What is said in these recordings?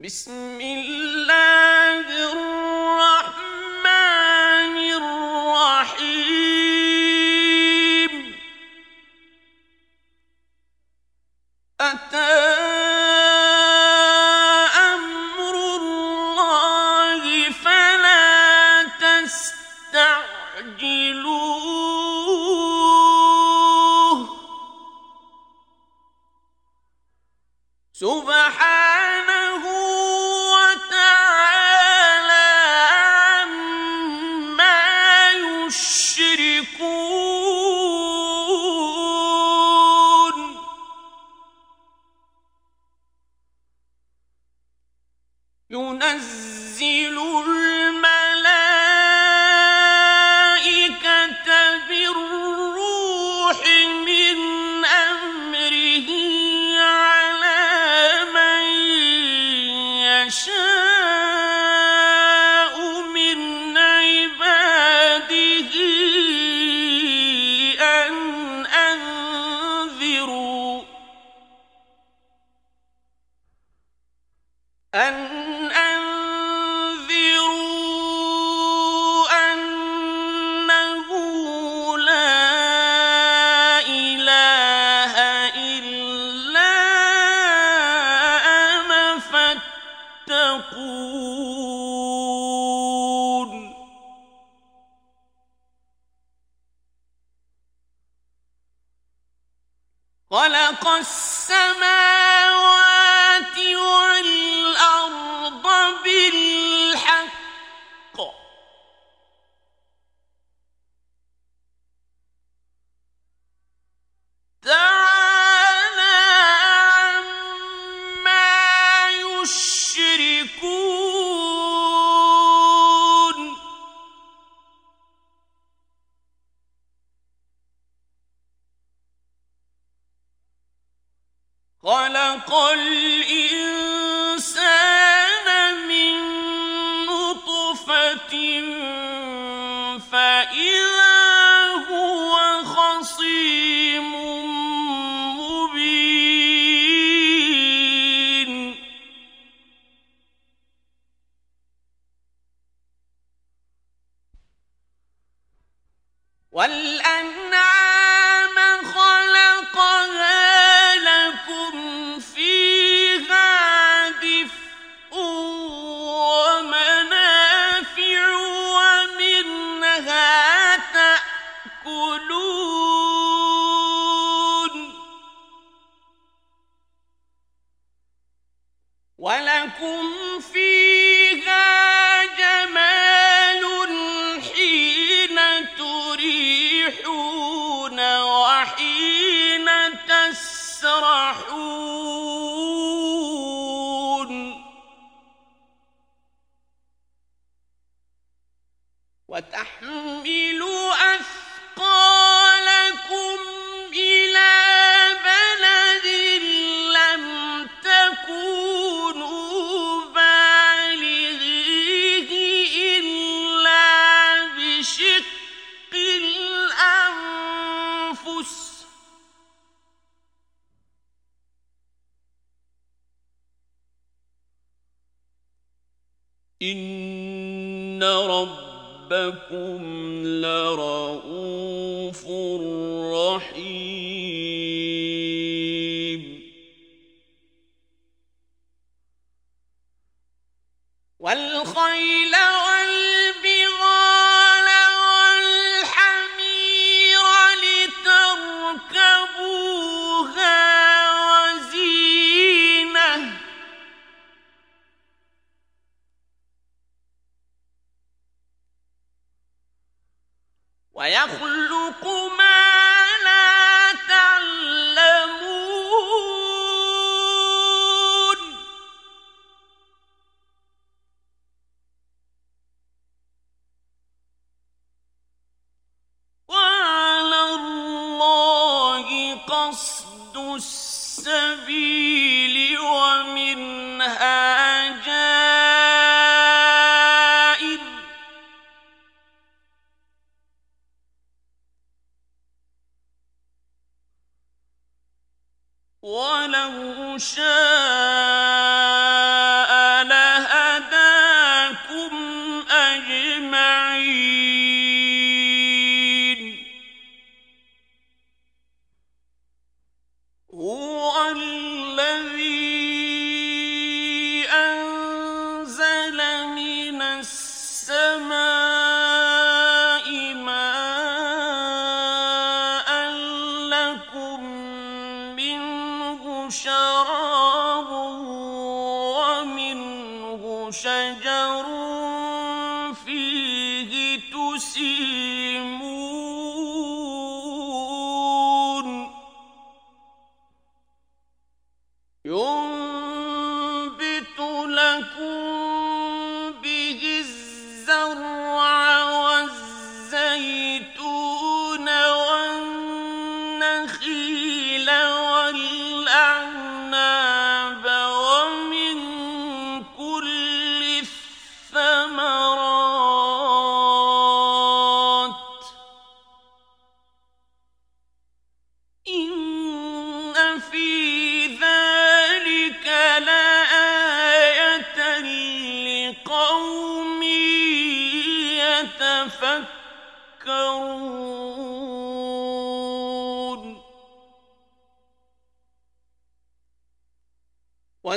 بسم الله.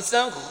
وسخر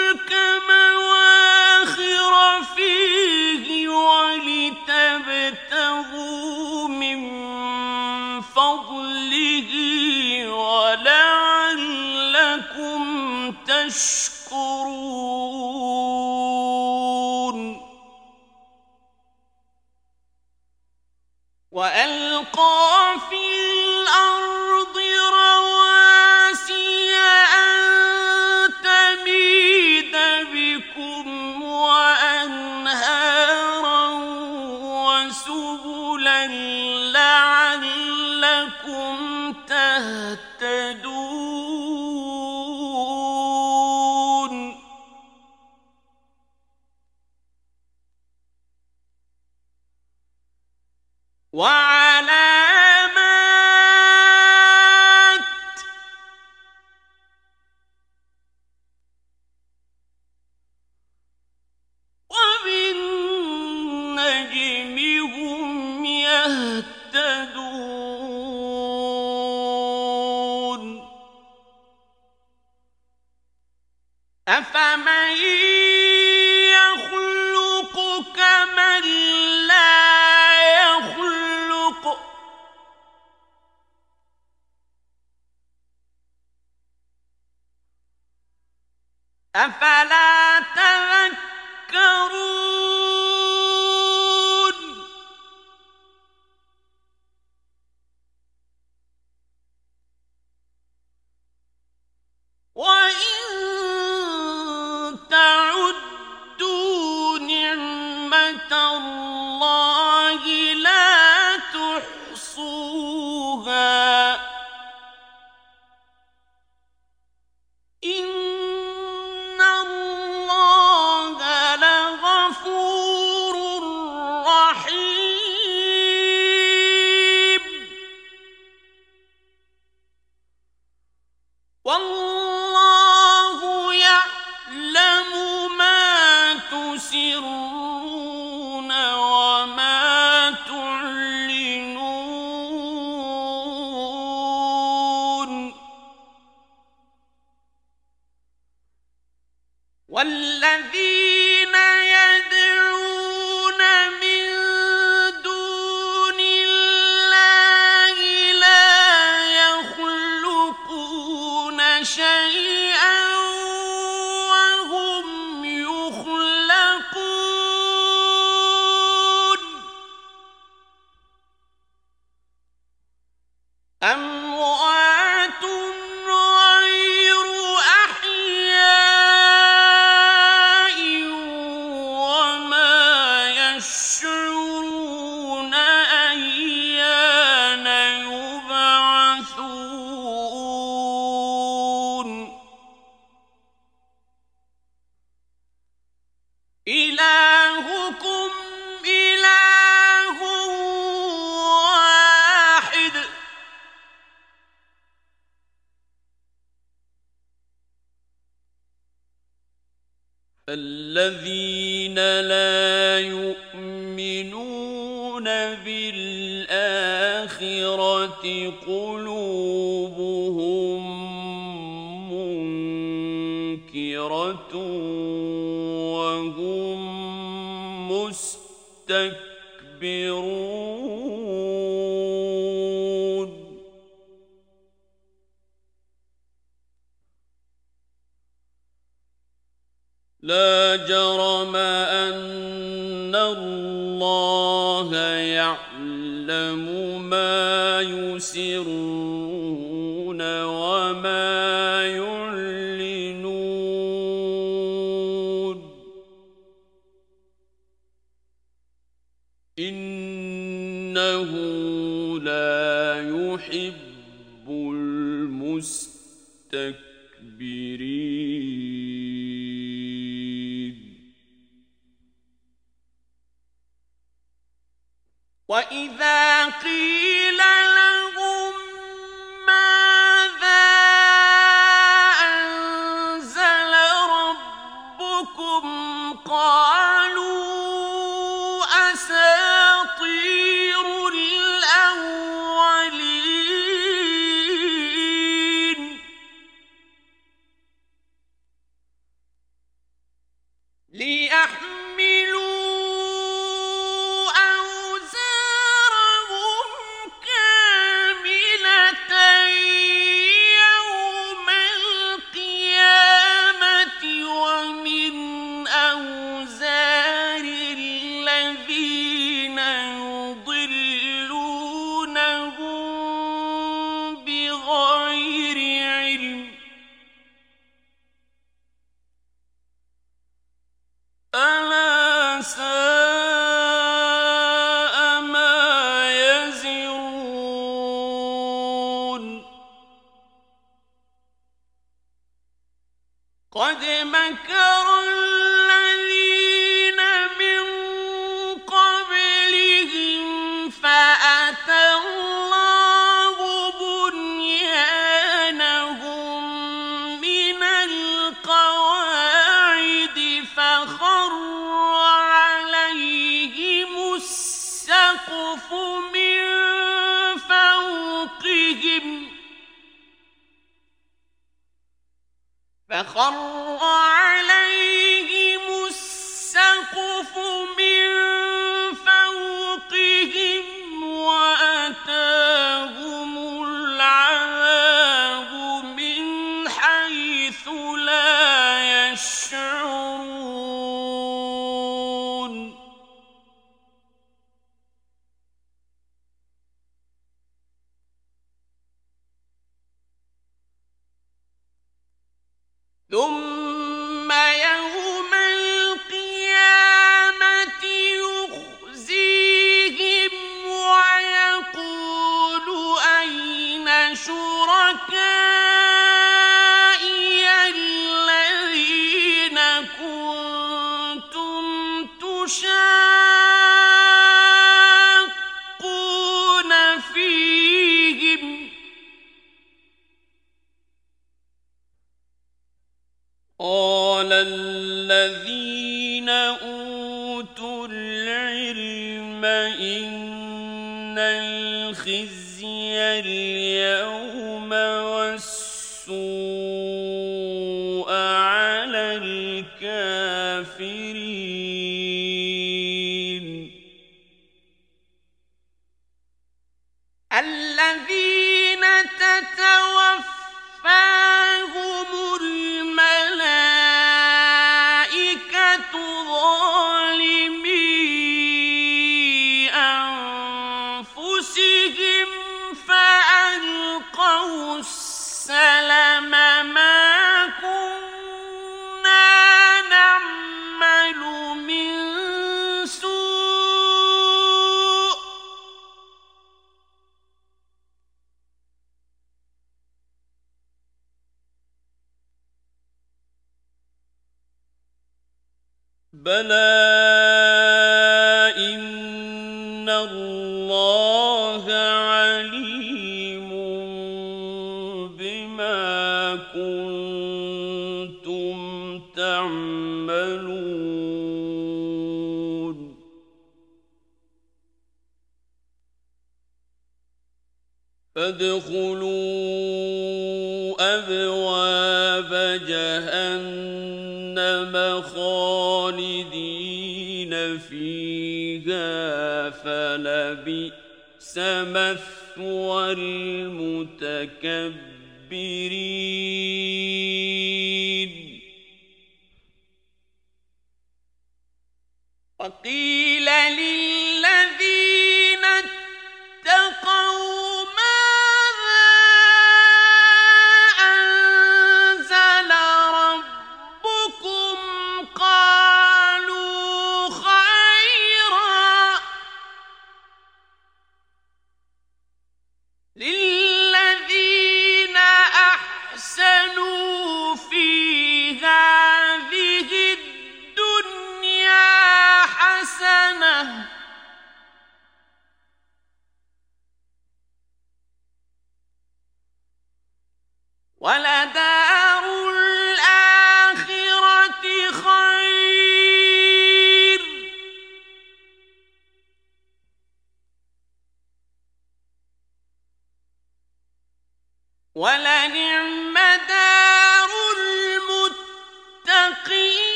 ولتبتغوا أفلا الذين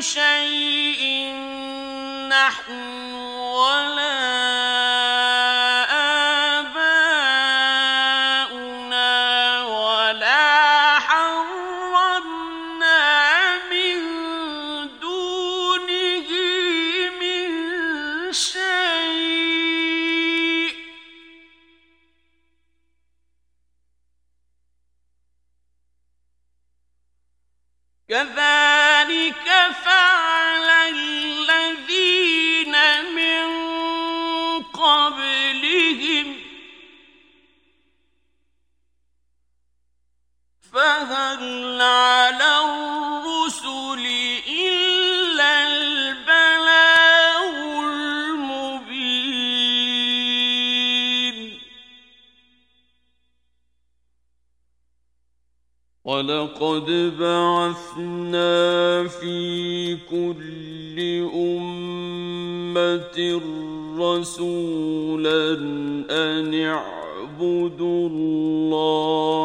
شيء نحن ولا ولقد بعثنا في كل أمة رسولا أن اعبدوا الله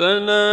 ربنا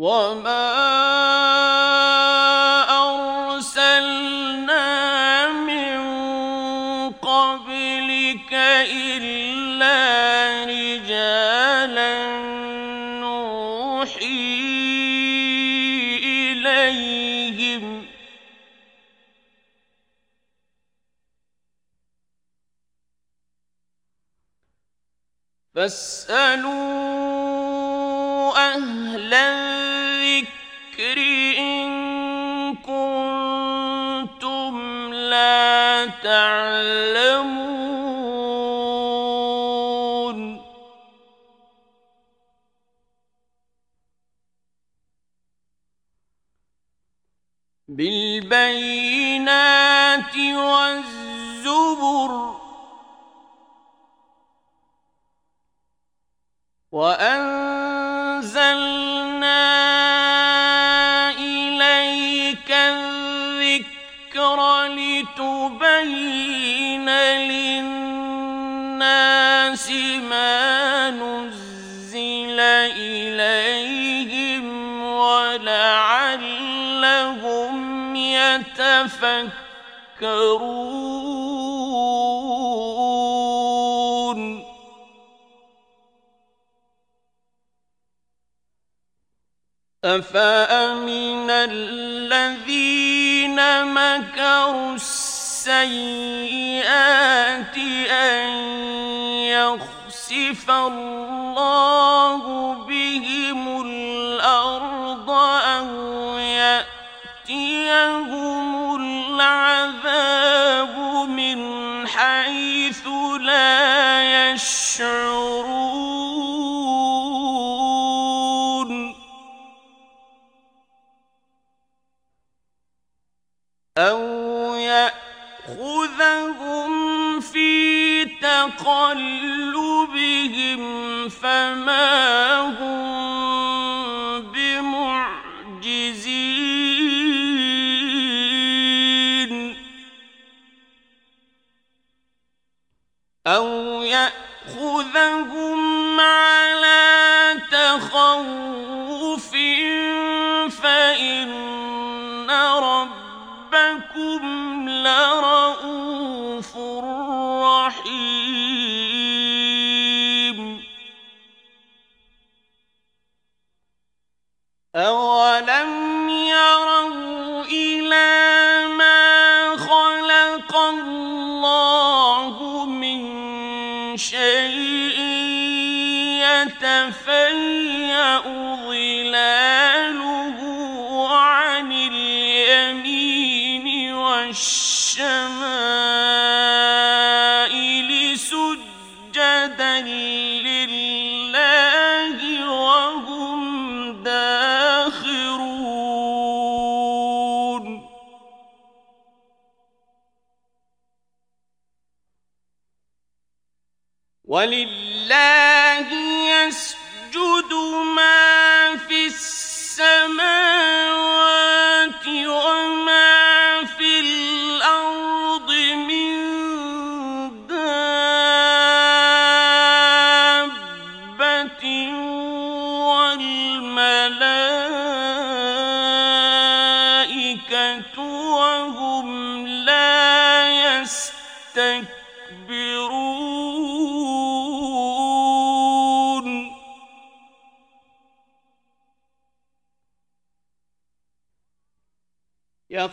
وما أرسلنا من قبلك إلا رجالا نوحي إليهم فاسألوا تبين للناس ما نزل إليهم ولعلهم يتفكرون. أفأمن الذين مكروا السيئات أن يخسف الله تخلبهم فما هم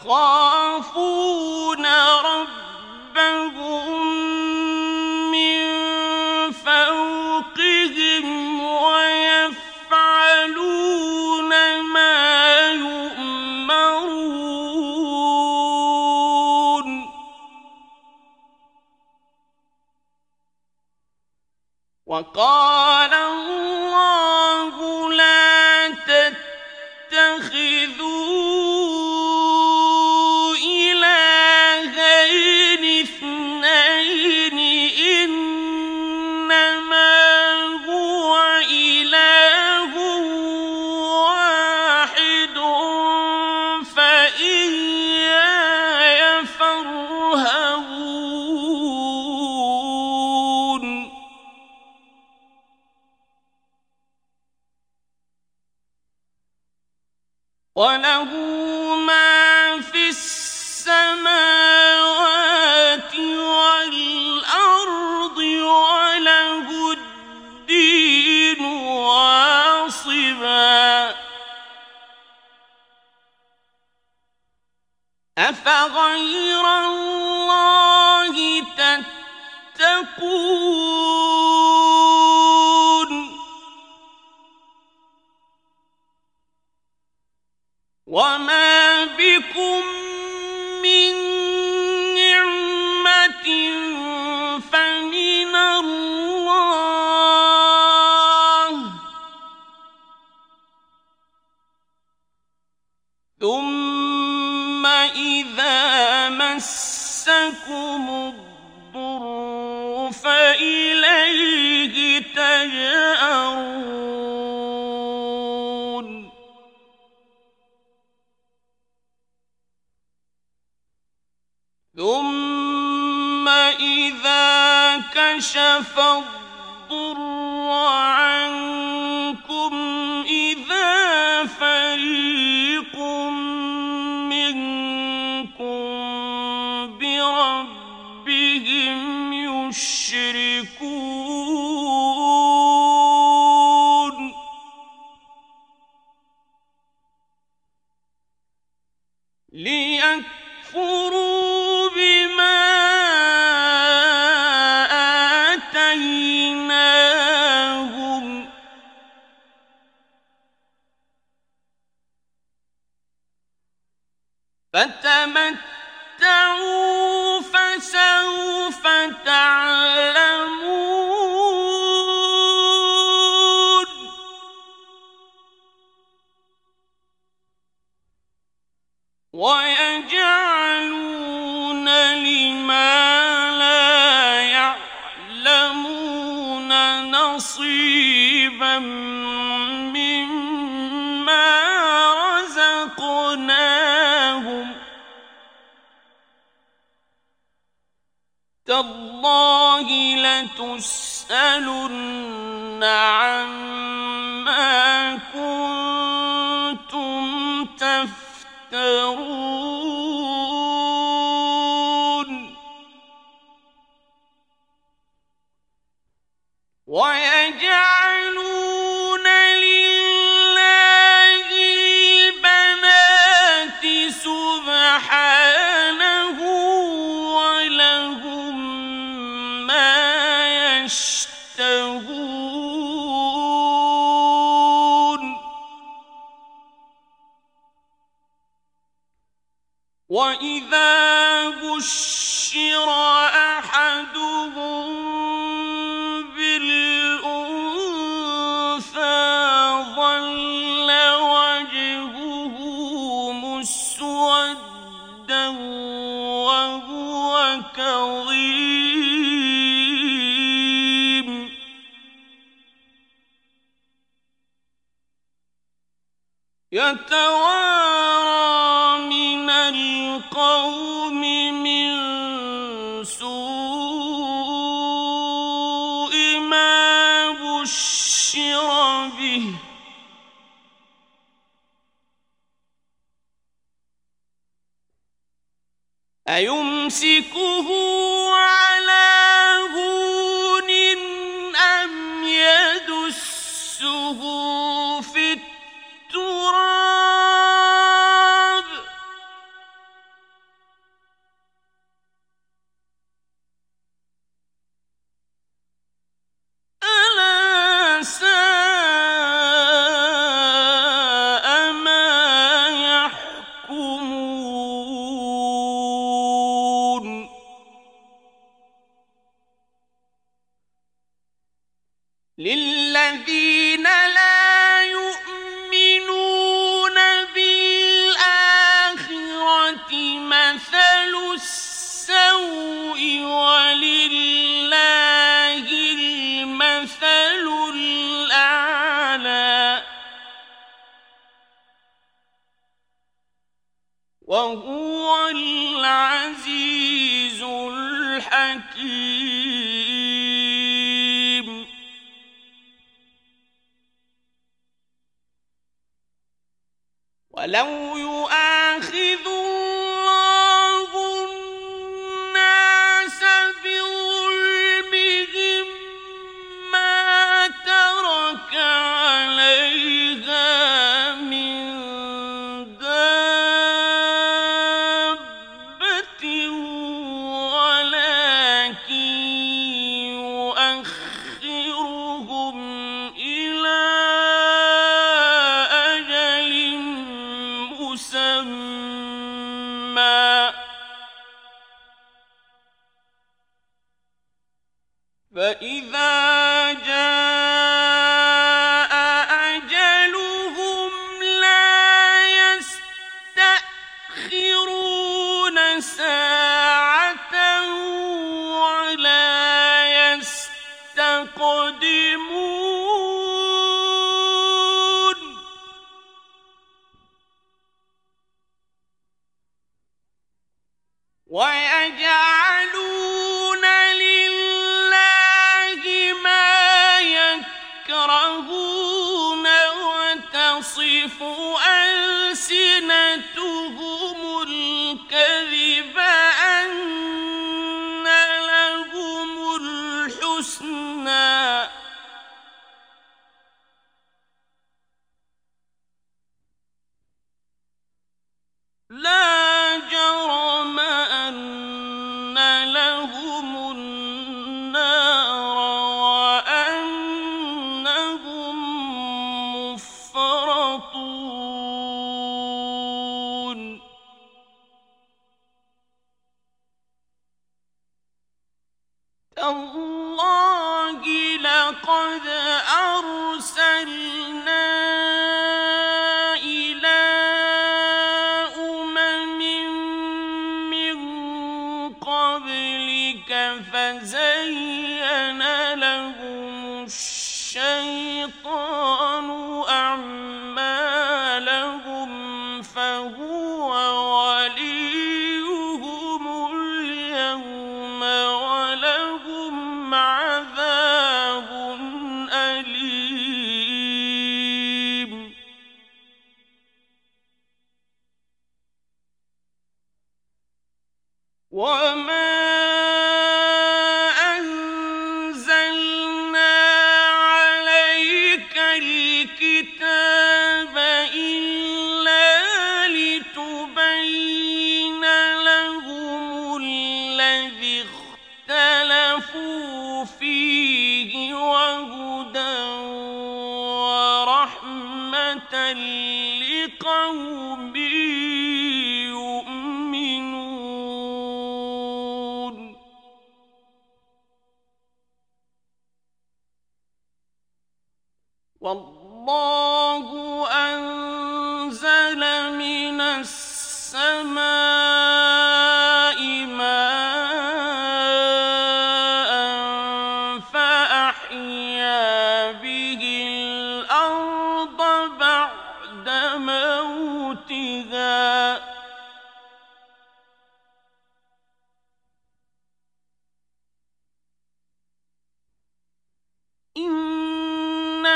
يخافون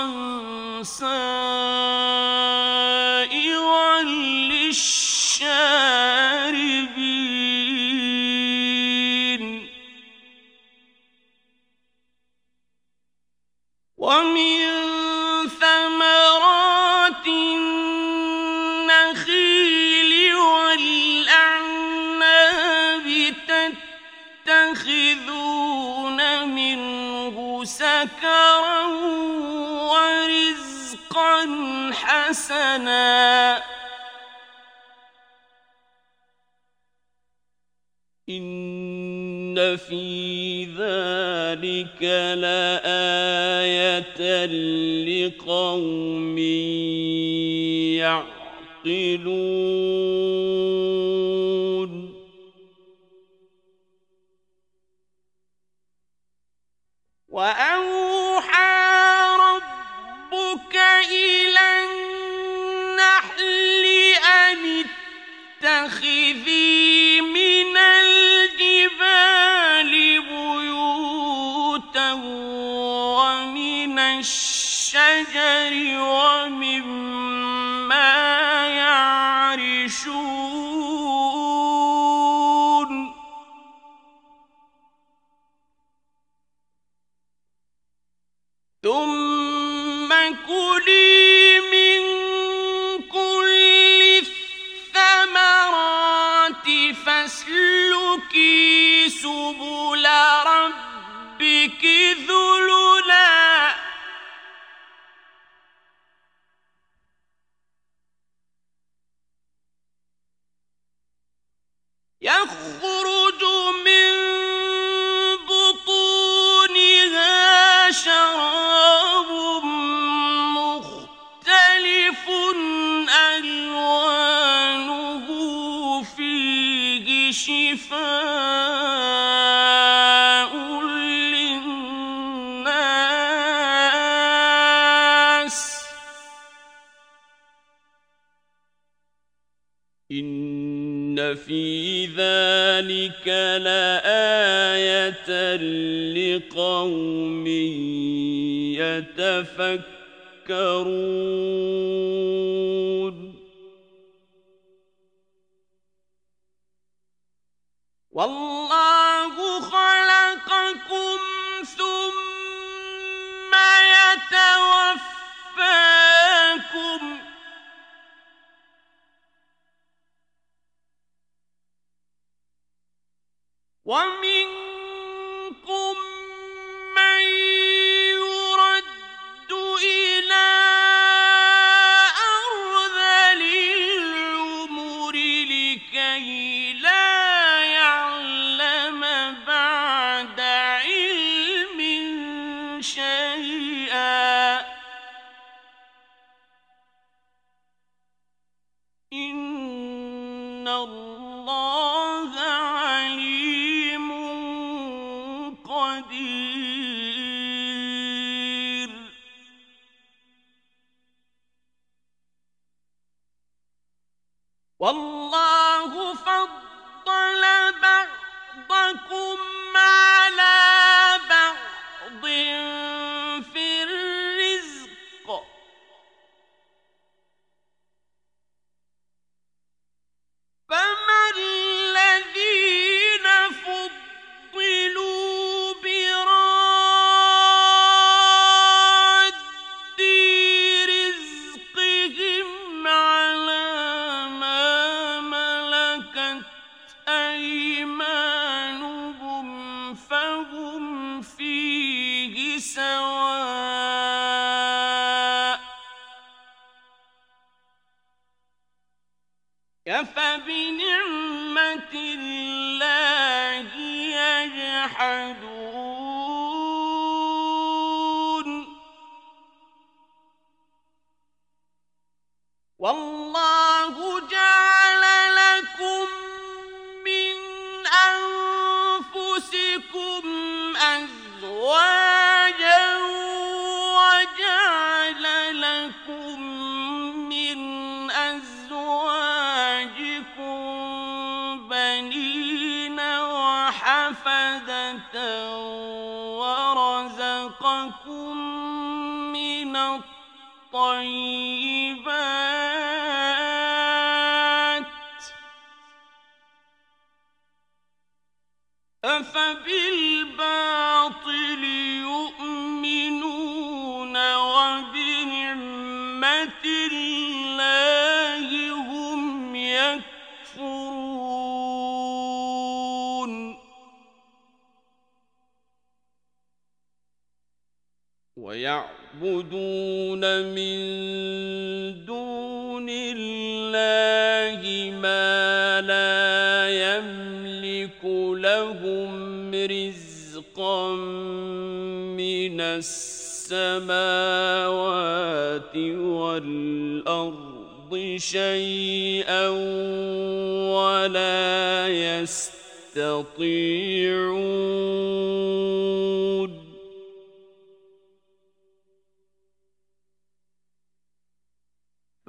والعنساء للشام لنا إن في ذلك لآية لقوم يعقلون. وأوحى ربك إلى تتخذي من كفبنعمة الله. يعبدون من دون الله ما لا يملك لهم رزقا من السماوات والأرض شيئا ولا يستطيعون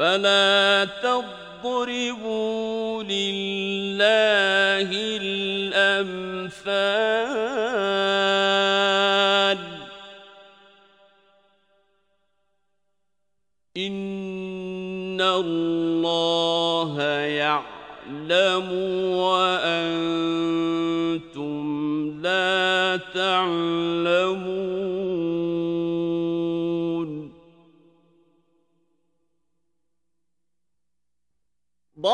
فلا تضربوا لله الأمثال إن الله يعلم وأنتم لا تعلمون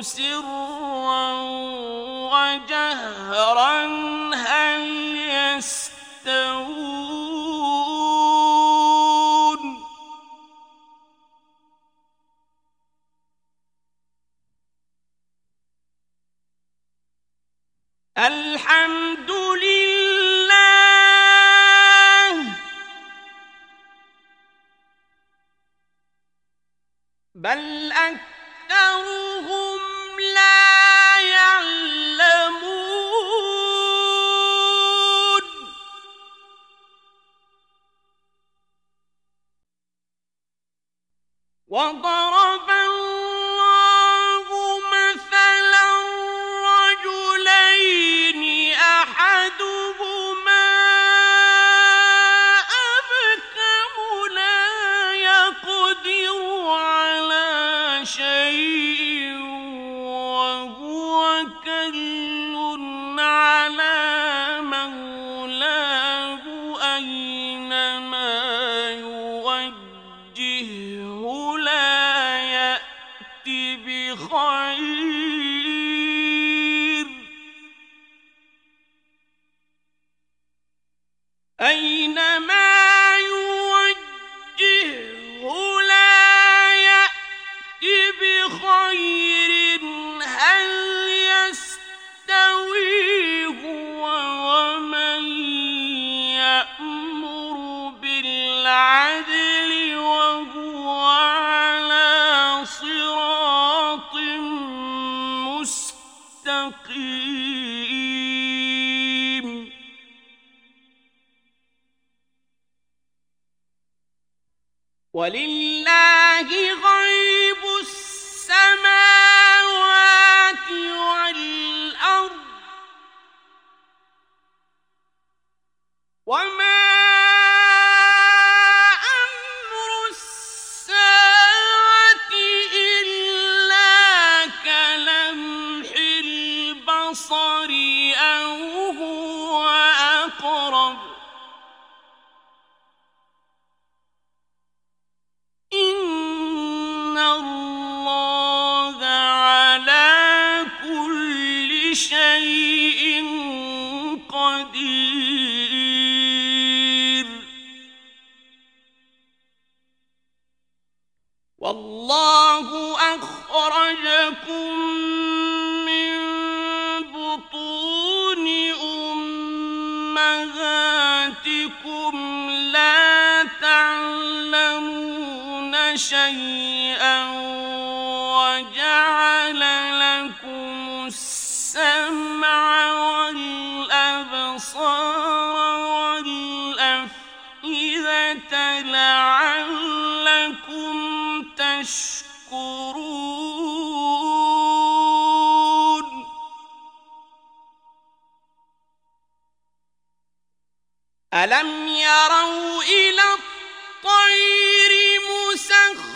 سرا وجهرا هل يستوون والله أخرجكم من بطون أمهاتكم لا تعلمون شيئا وجعل لكم السمع والأبصار ألم يروا إلى الطير مسخرات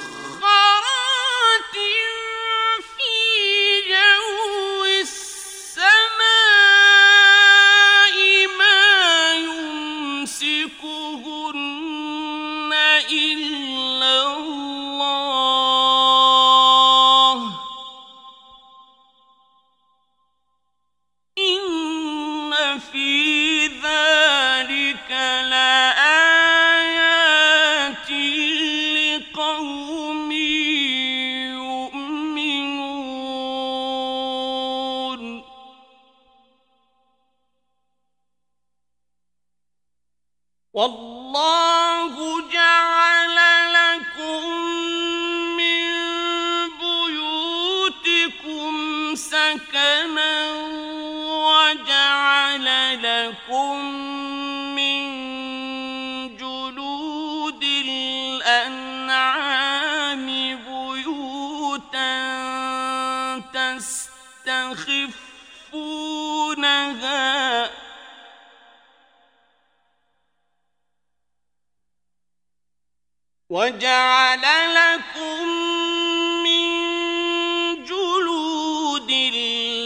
وجعل لكم من جلود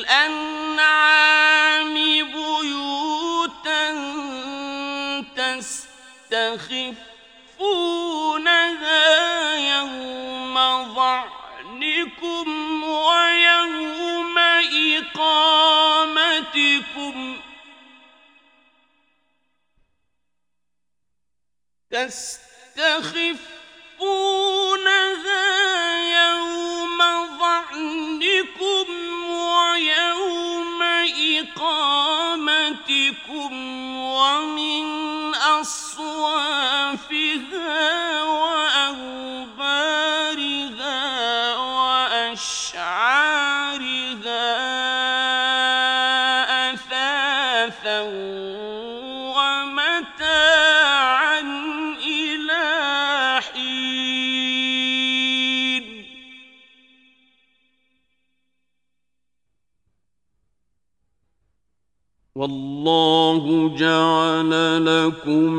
الأنعام بيوتا تستخفونها يوم ظعنكم ويوم إقامتكم تستخفونها لكم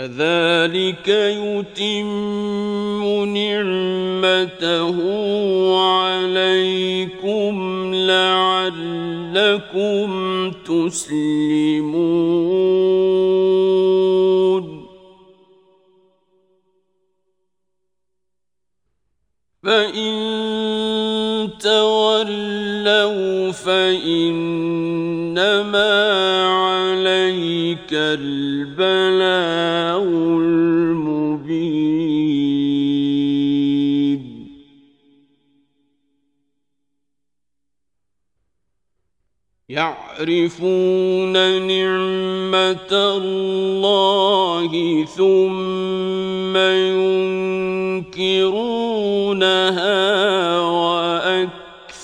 كذلك يتم نعمته عليكم لعلكم تسلمون. عليك البلاغ المبين. يعرفون نعمة الله ثم ينكرونها وأكثرهم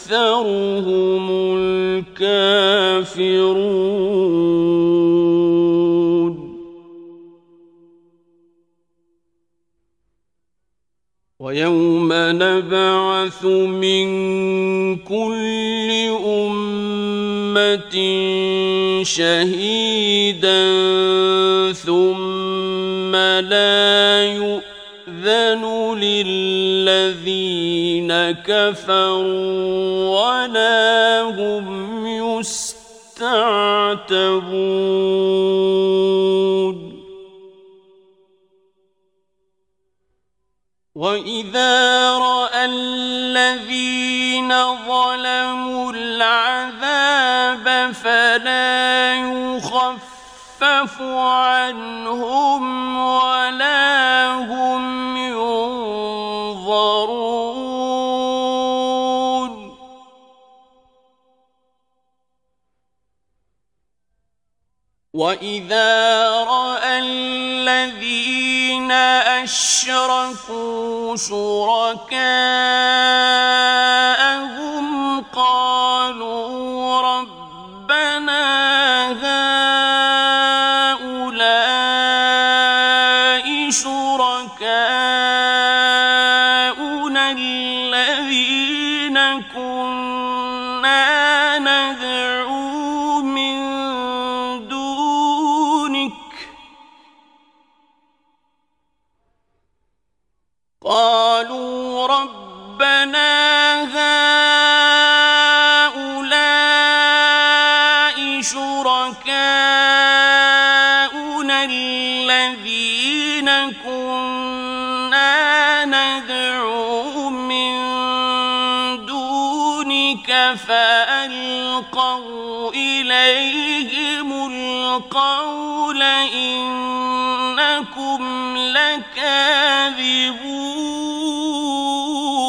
أكثرهم الكافرون. ويوم نبعث من كل أمة شهيدا ثم لا يؤذن للذين كفروا ولا هم يستعتبون. واذا راى الذين ظلموا العذاب فلا يخفف عنهم ولا هم ينظرون واذا راى الذين أشركوا شركاءهم قالوا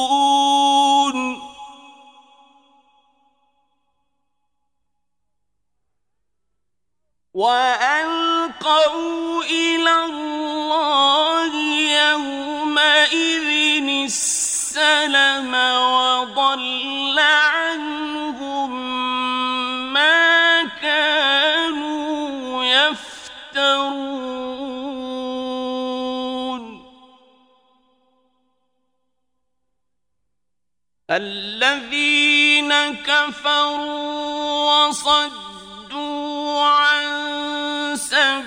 لكاذبون وألقوا إلى الله يومئذ السلم وضل كفروا وصدوا عن سبيل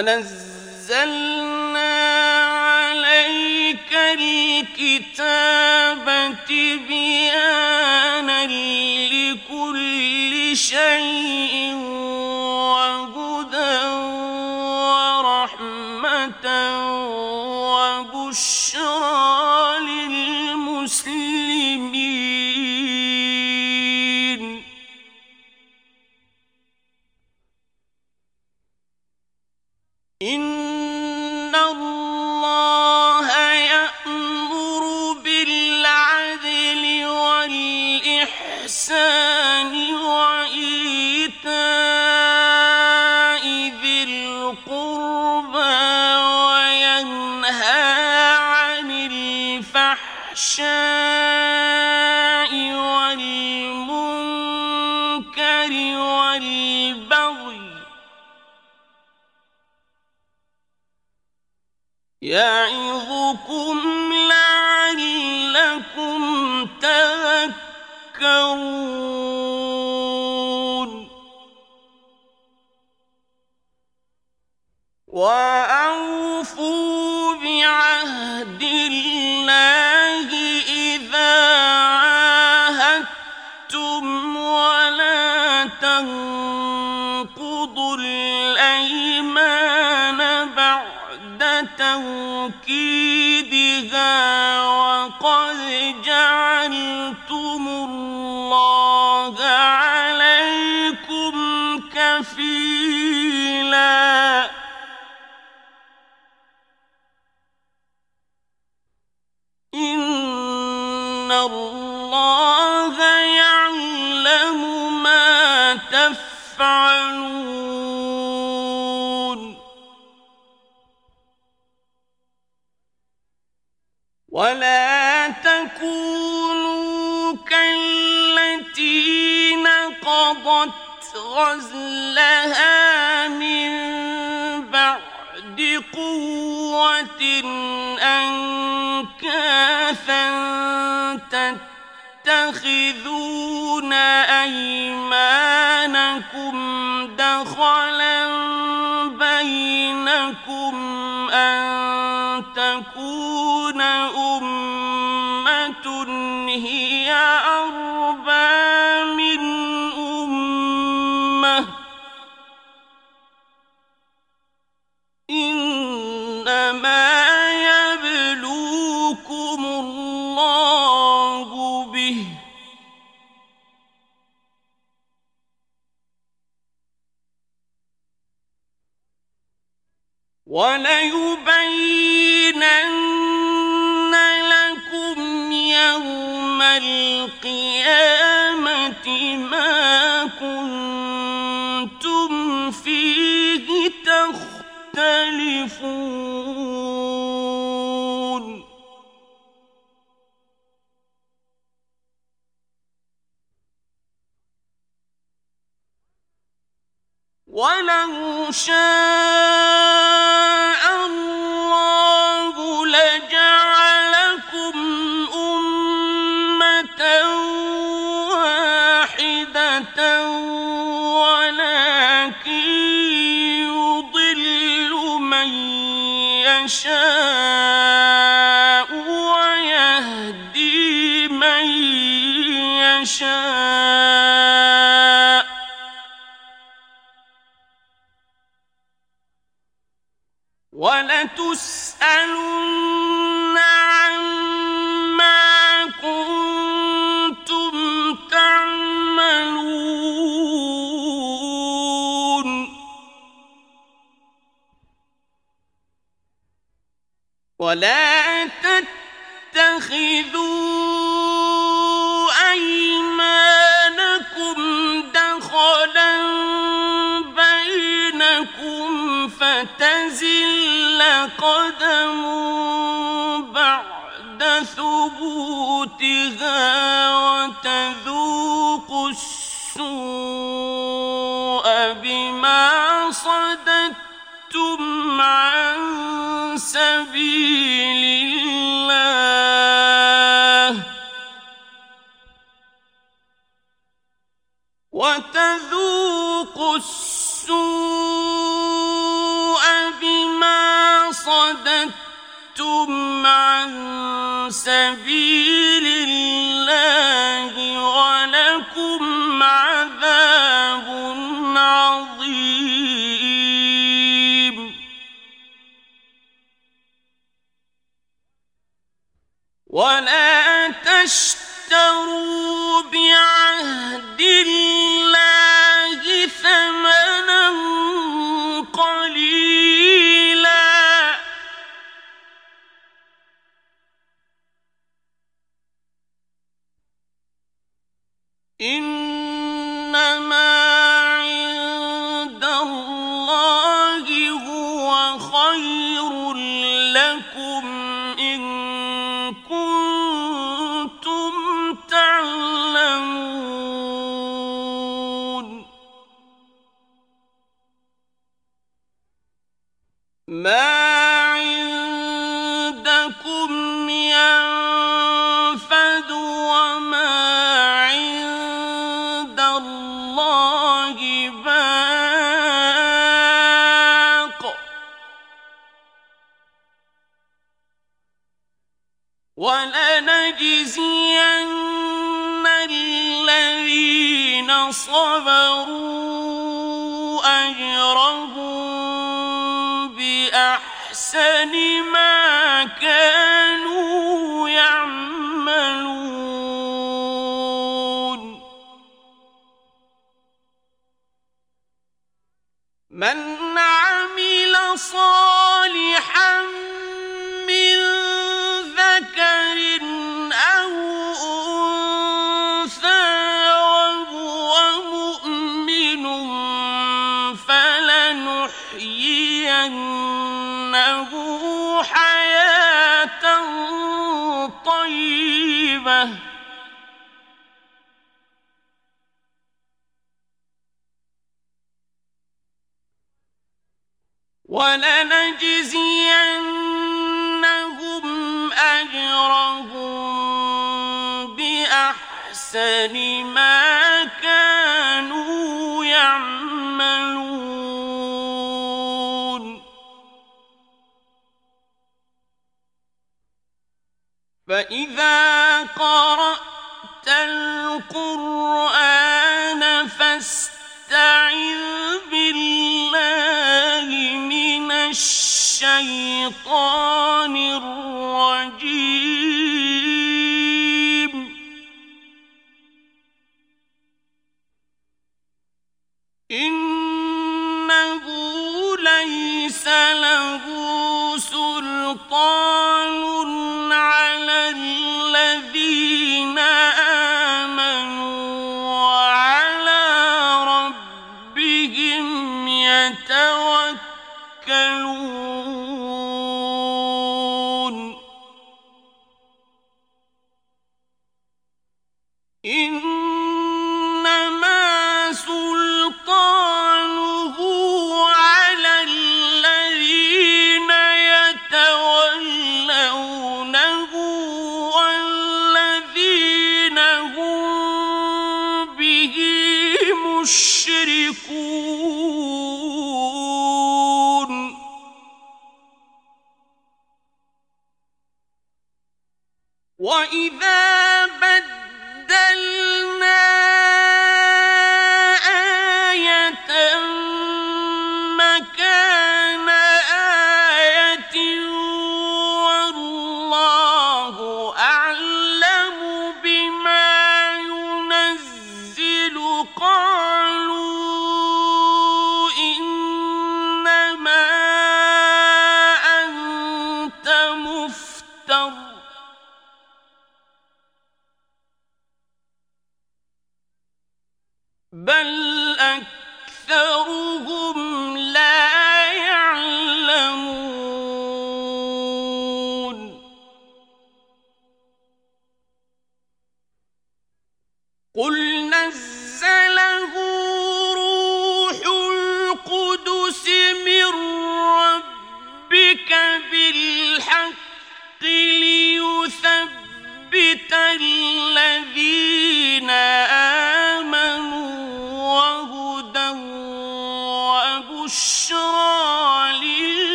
ونزلنا عليك الكتاب تبيانا لكل شيء غزلها من بعد قوة أنكاثا تتخذون أيمانكم دخلا بينكم أن تكون وليبينن لكم يوم القيامة ما كنتم فيه تختلفون. ولو شاء يشاء ولا تتخذوا أيمانكم دخلا بينكم فتزل قدم بعد ثبوتها وتذوقوا السوء بما عن سبيل الله. وتذوقوا السوء بما صددتم عن سبيل الله. ولا تشتروا بعهد الله ولنجزينهم أجرهم بأحسن ما كانوا يعملون. فإذا قرأ الشيطان الرجيم.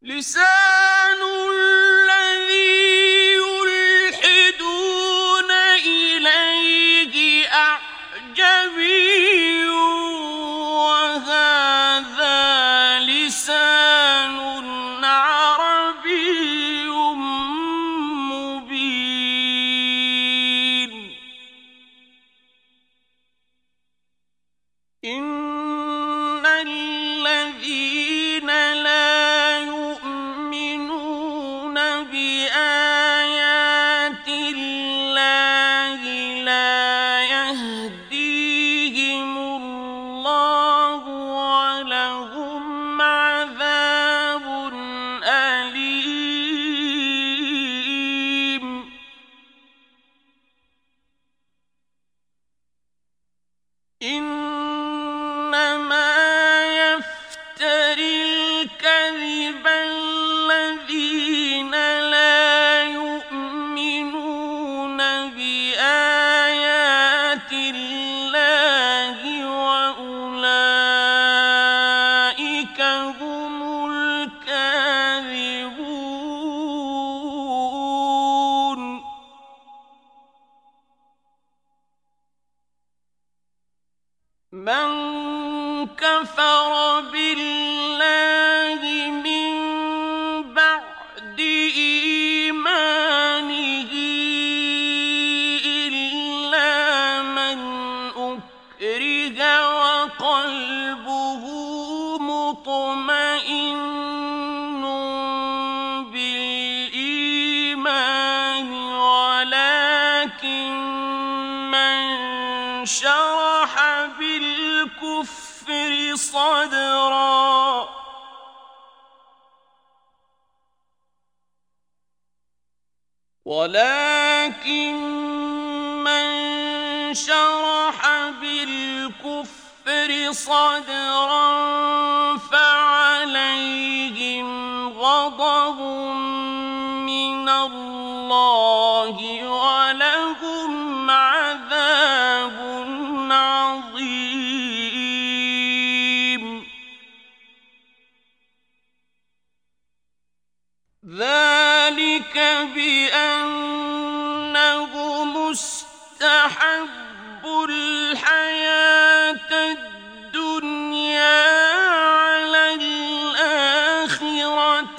律师。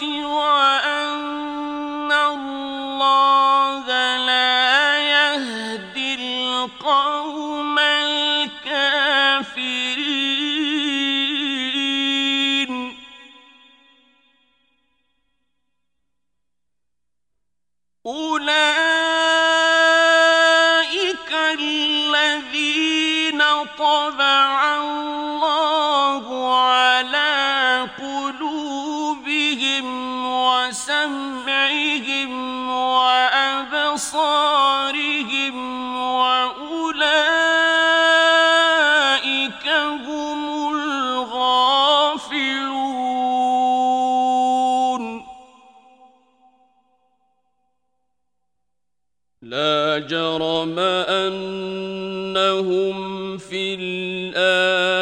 وعلى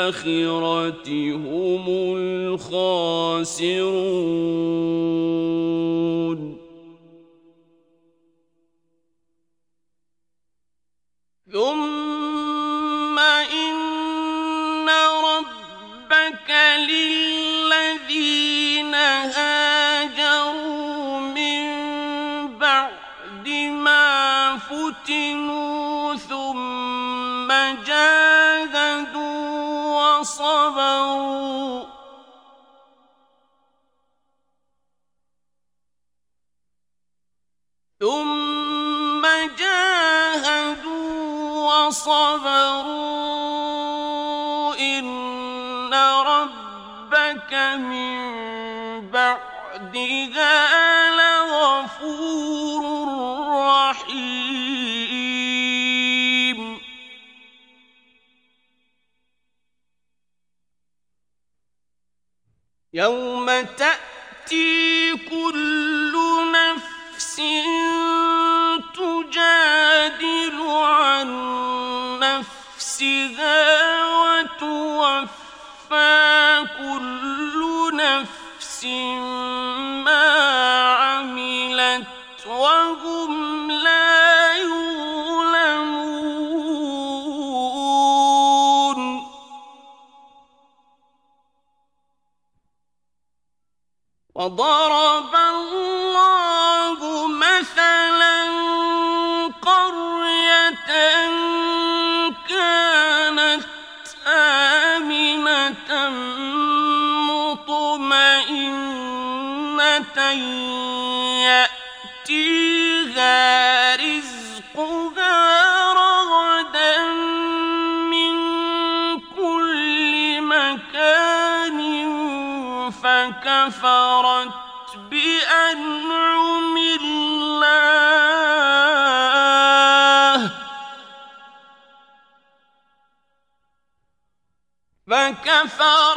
الآخرة هم الخاسرون. توفى كل نفس ما عملت وهم لا يظلمون وضرب جنة يأتيها رزقها رغدا من كل مكان فكفرت بأنعم الله فكفرت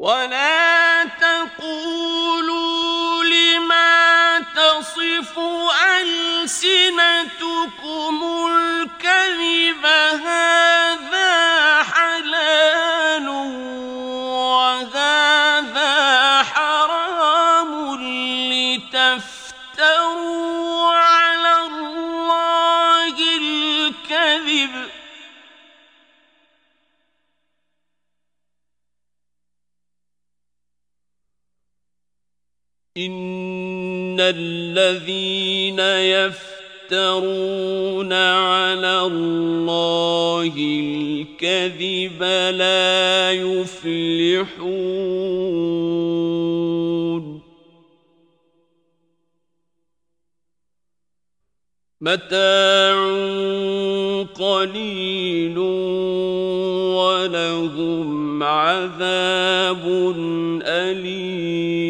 ولا تقولوا لما تصف ألسنتكم الكذب هذا الذين يفترون على الله الكذب لا يفلحون. متاع قليل ولهم عذاب أليم.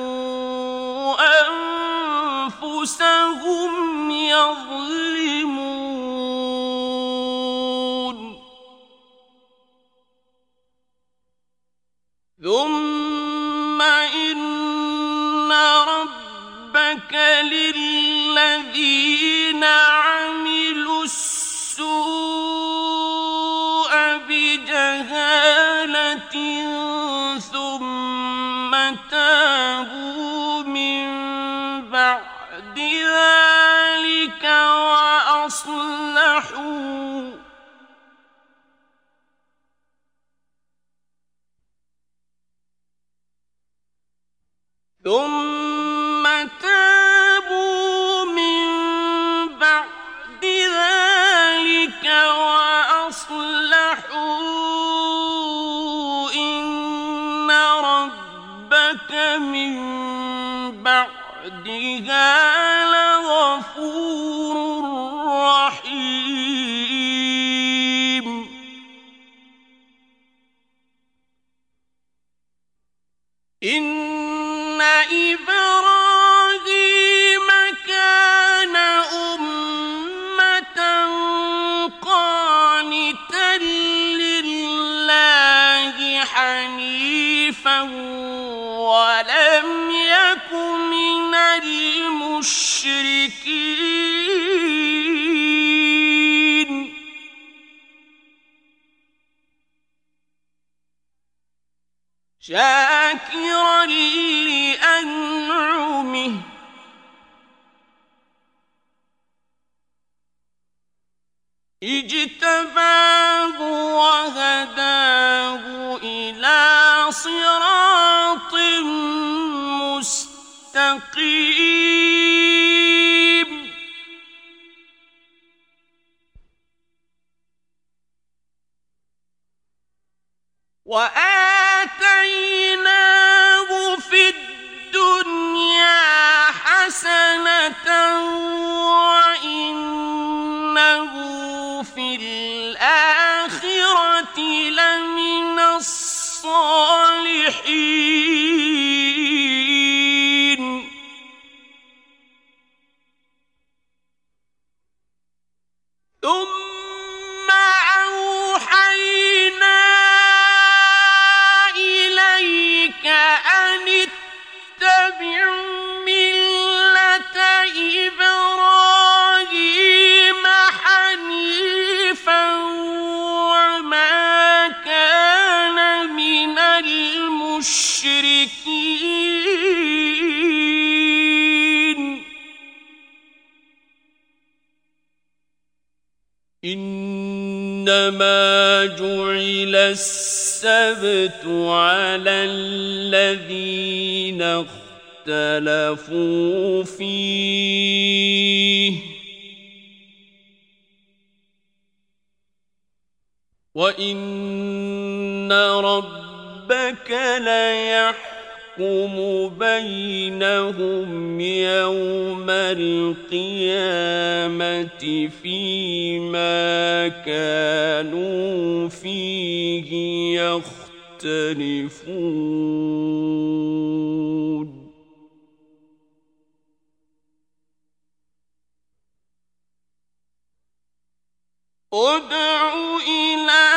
ادع إلى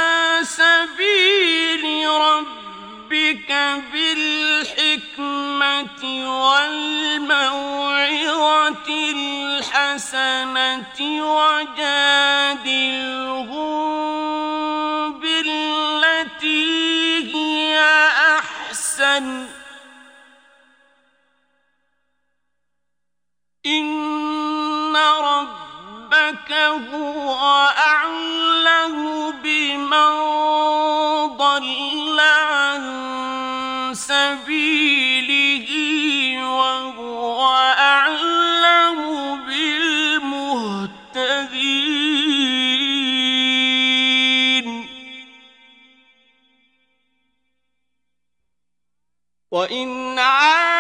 سبيل ربك بالحكمة والموعظة الحسنة وجادلهم بالتي هي أحسن بمن ضل عن سبيله وهو بالمهتدين. وإن عاقبتم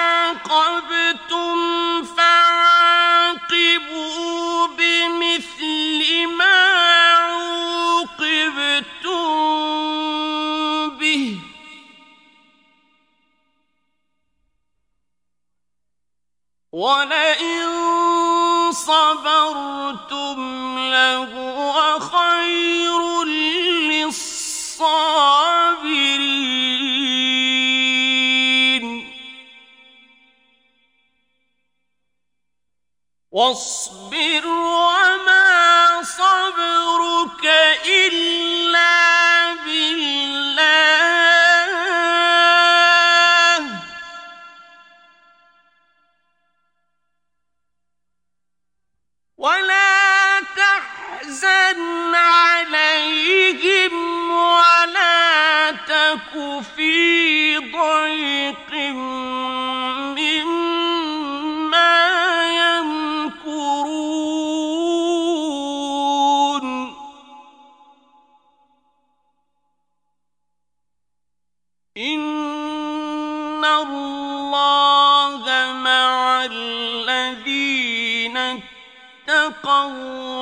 ولئن صبرتم لهو خير للصابرين. واصبر وما صبرك إلا الله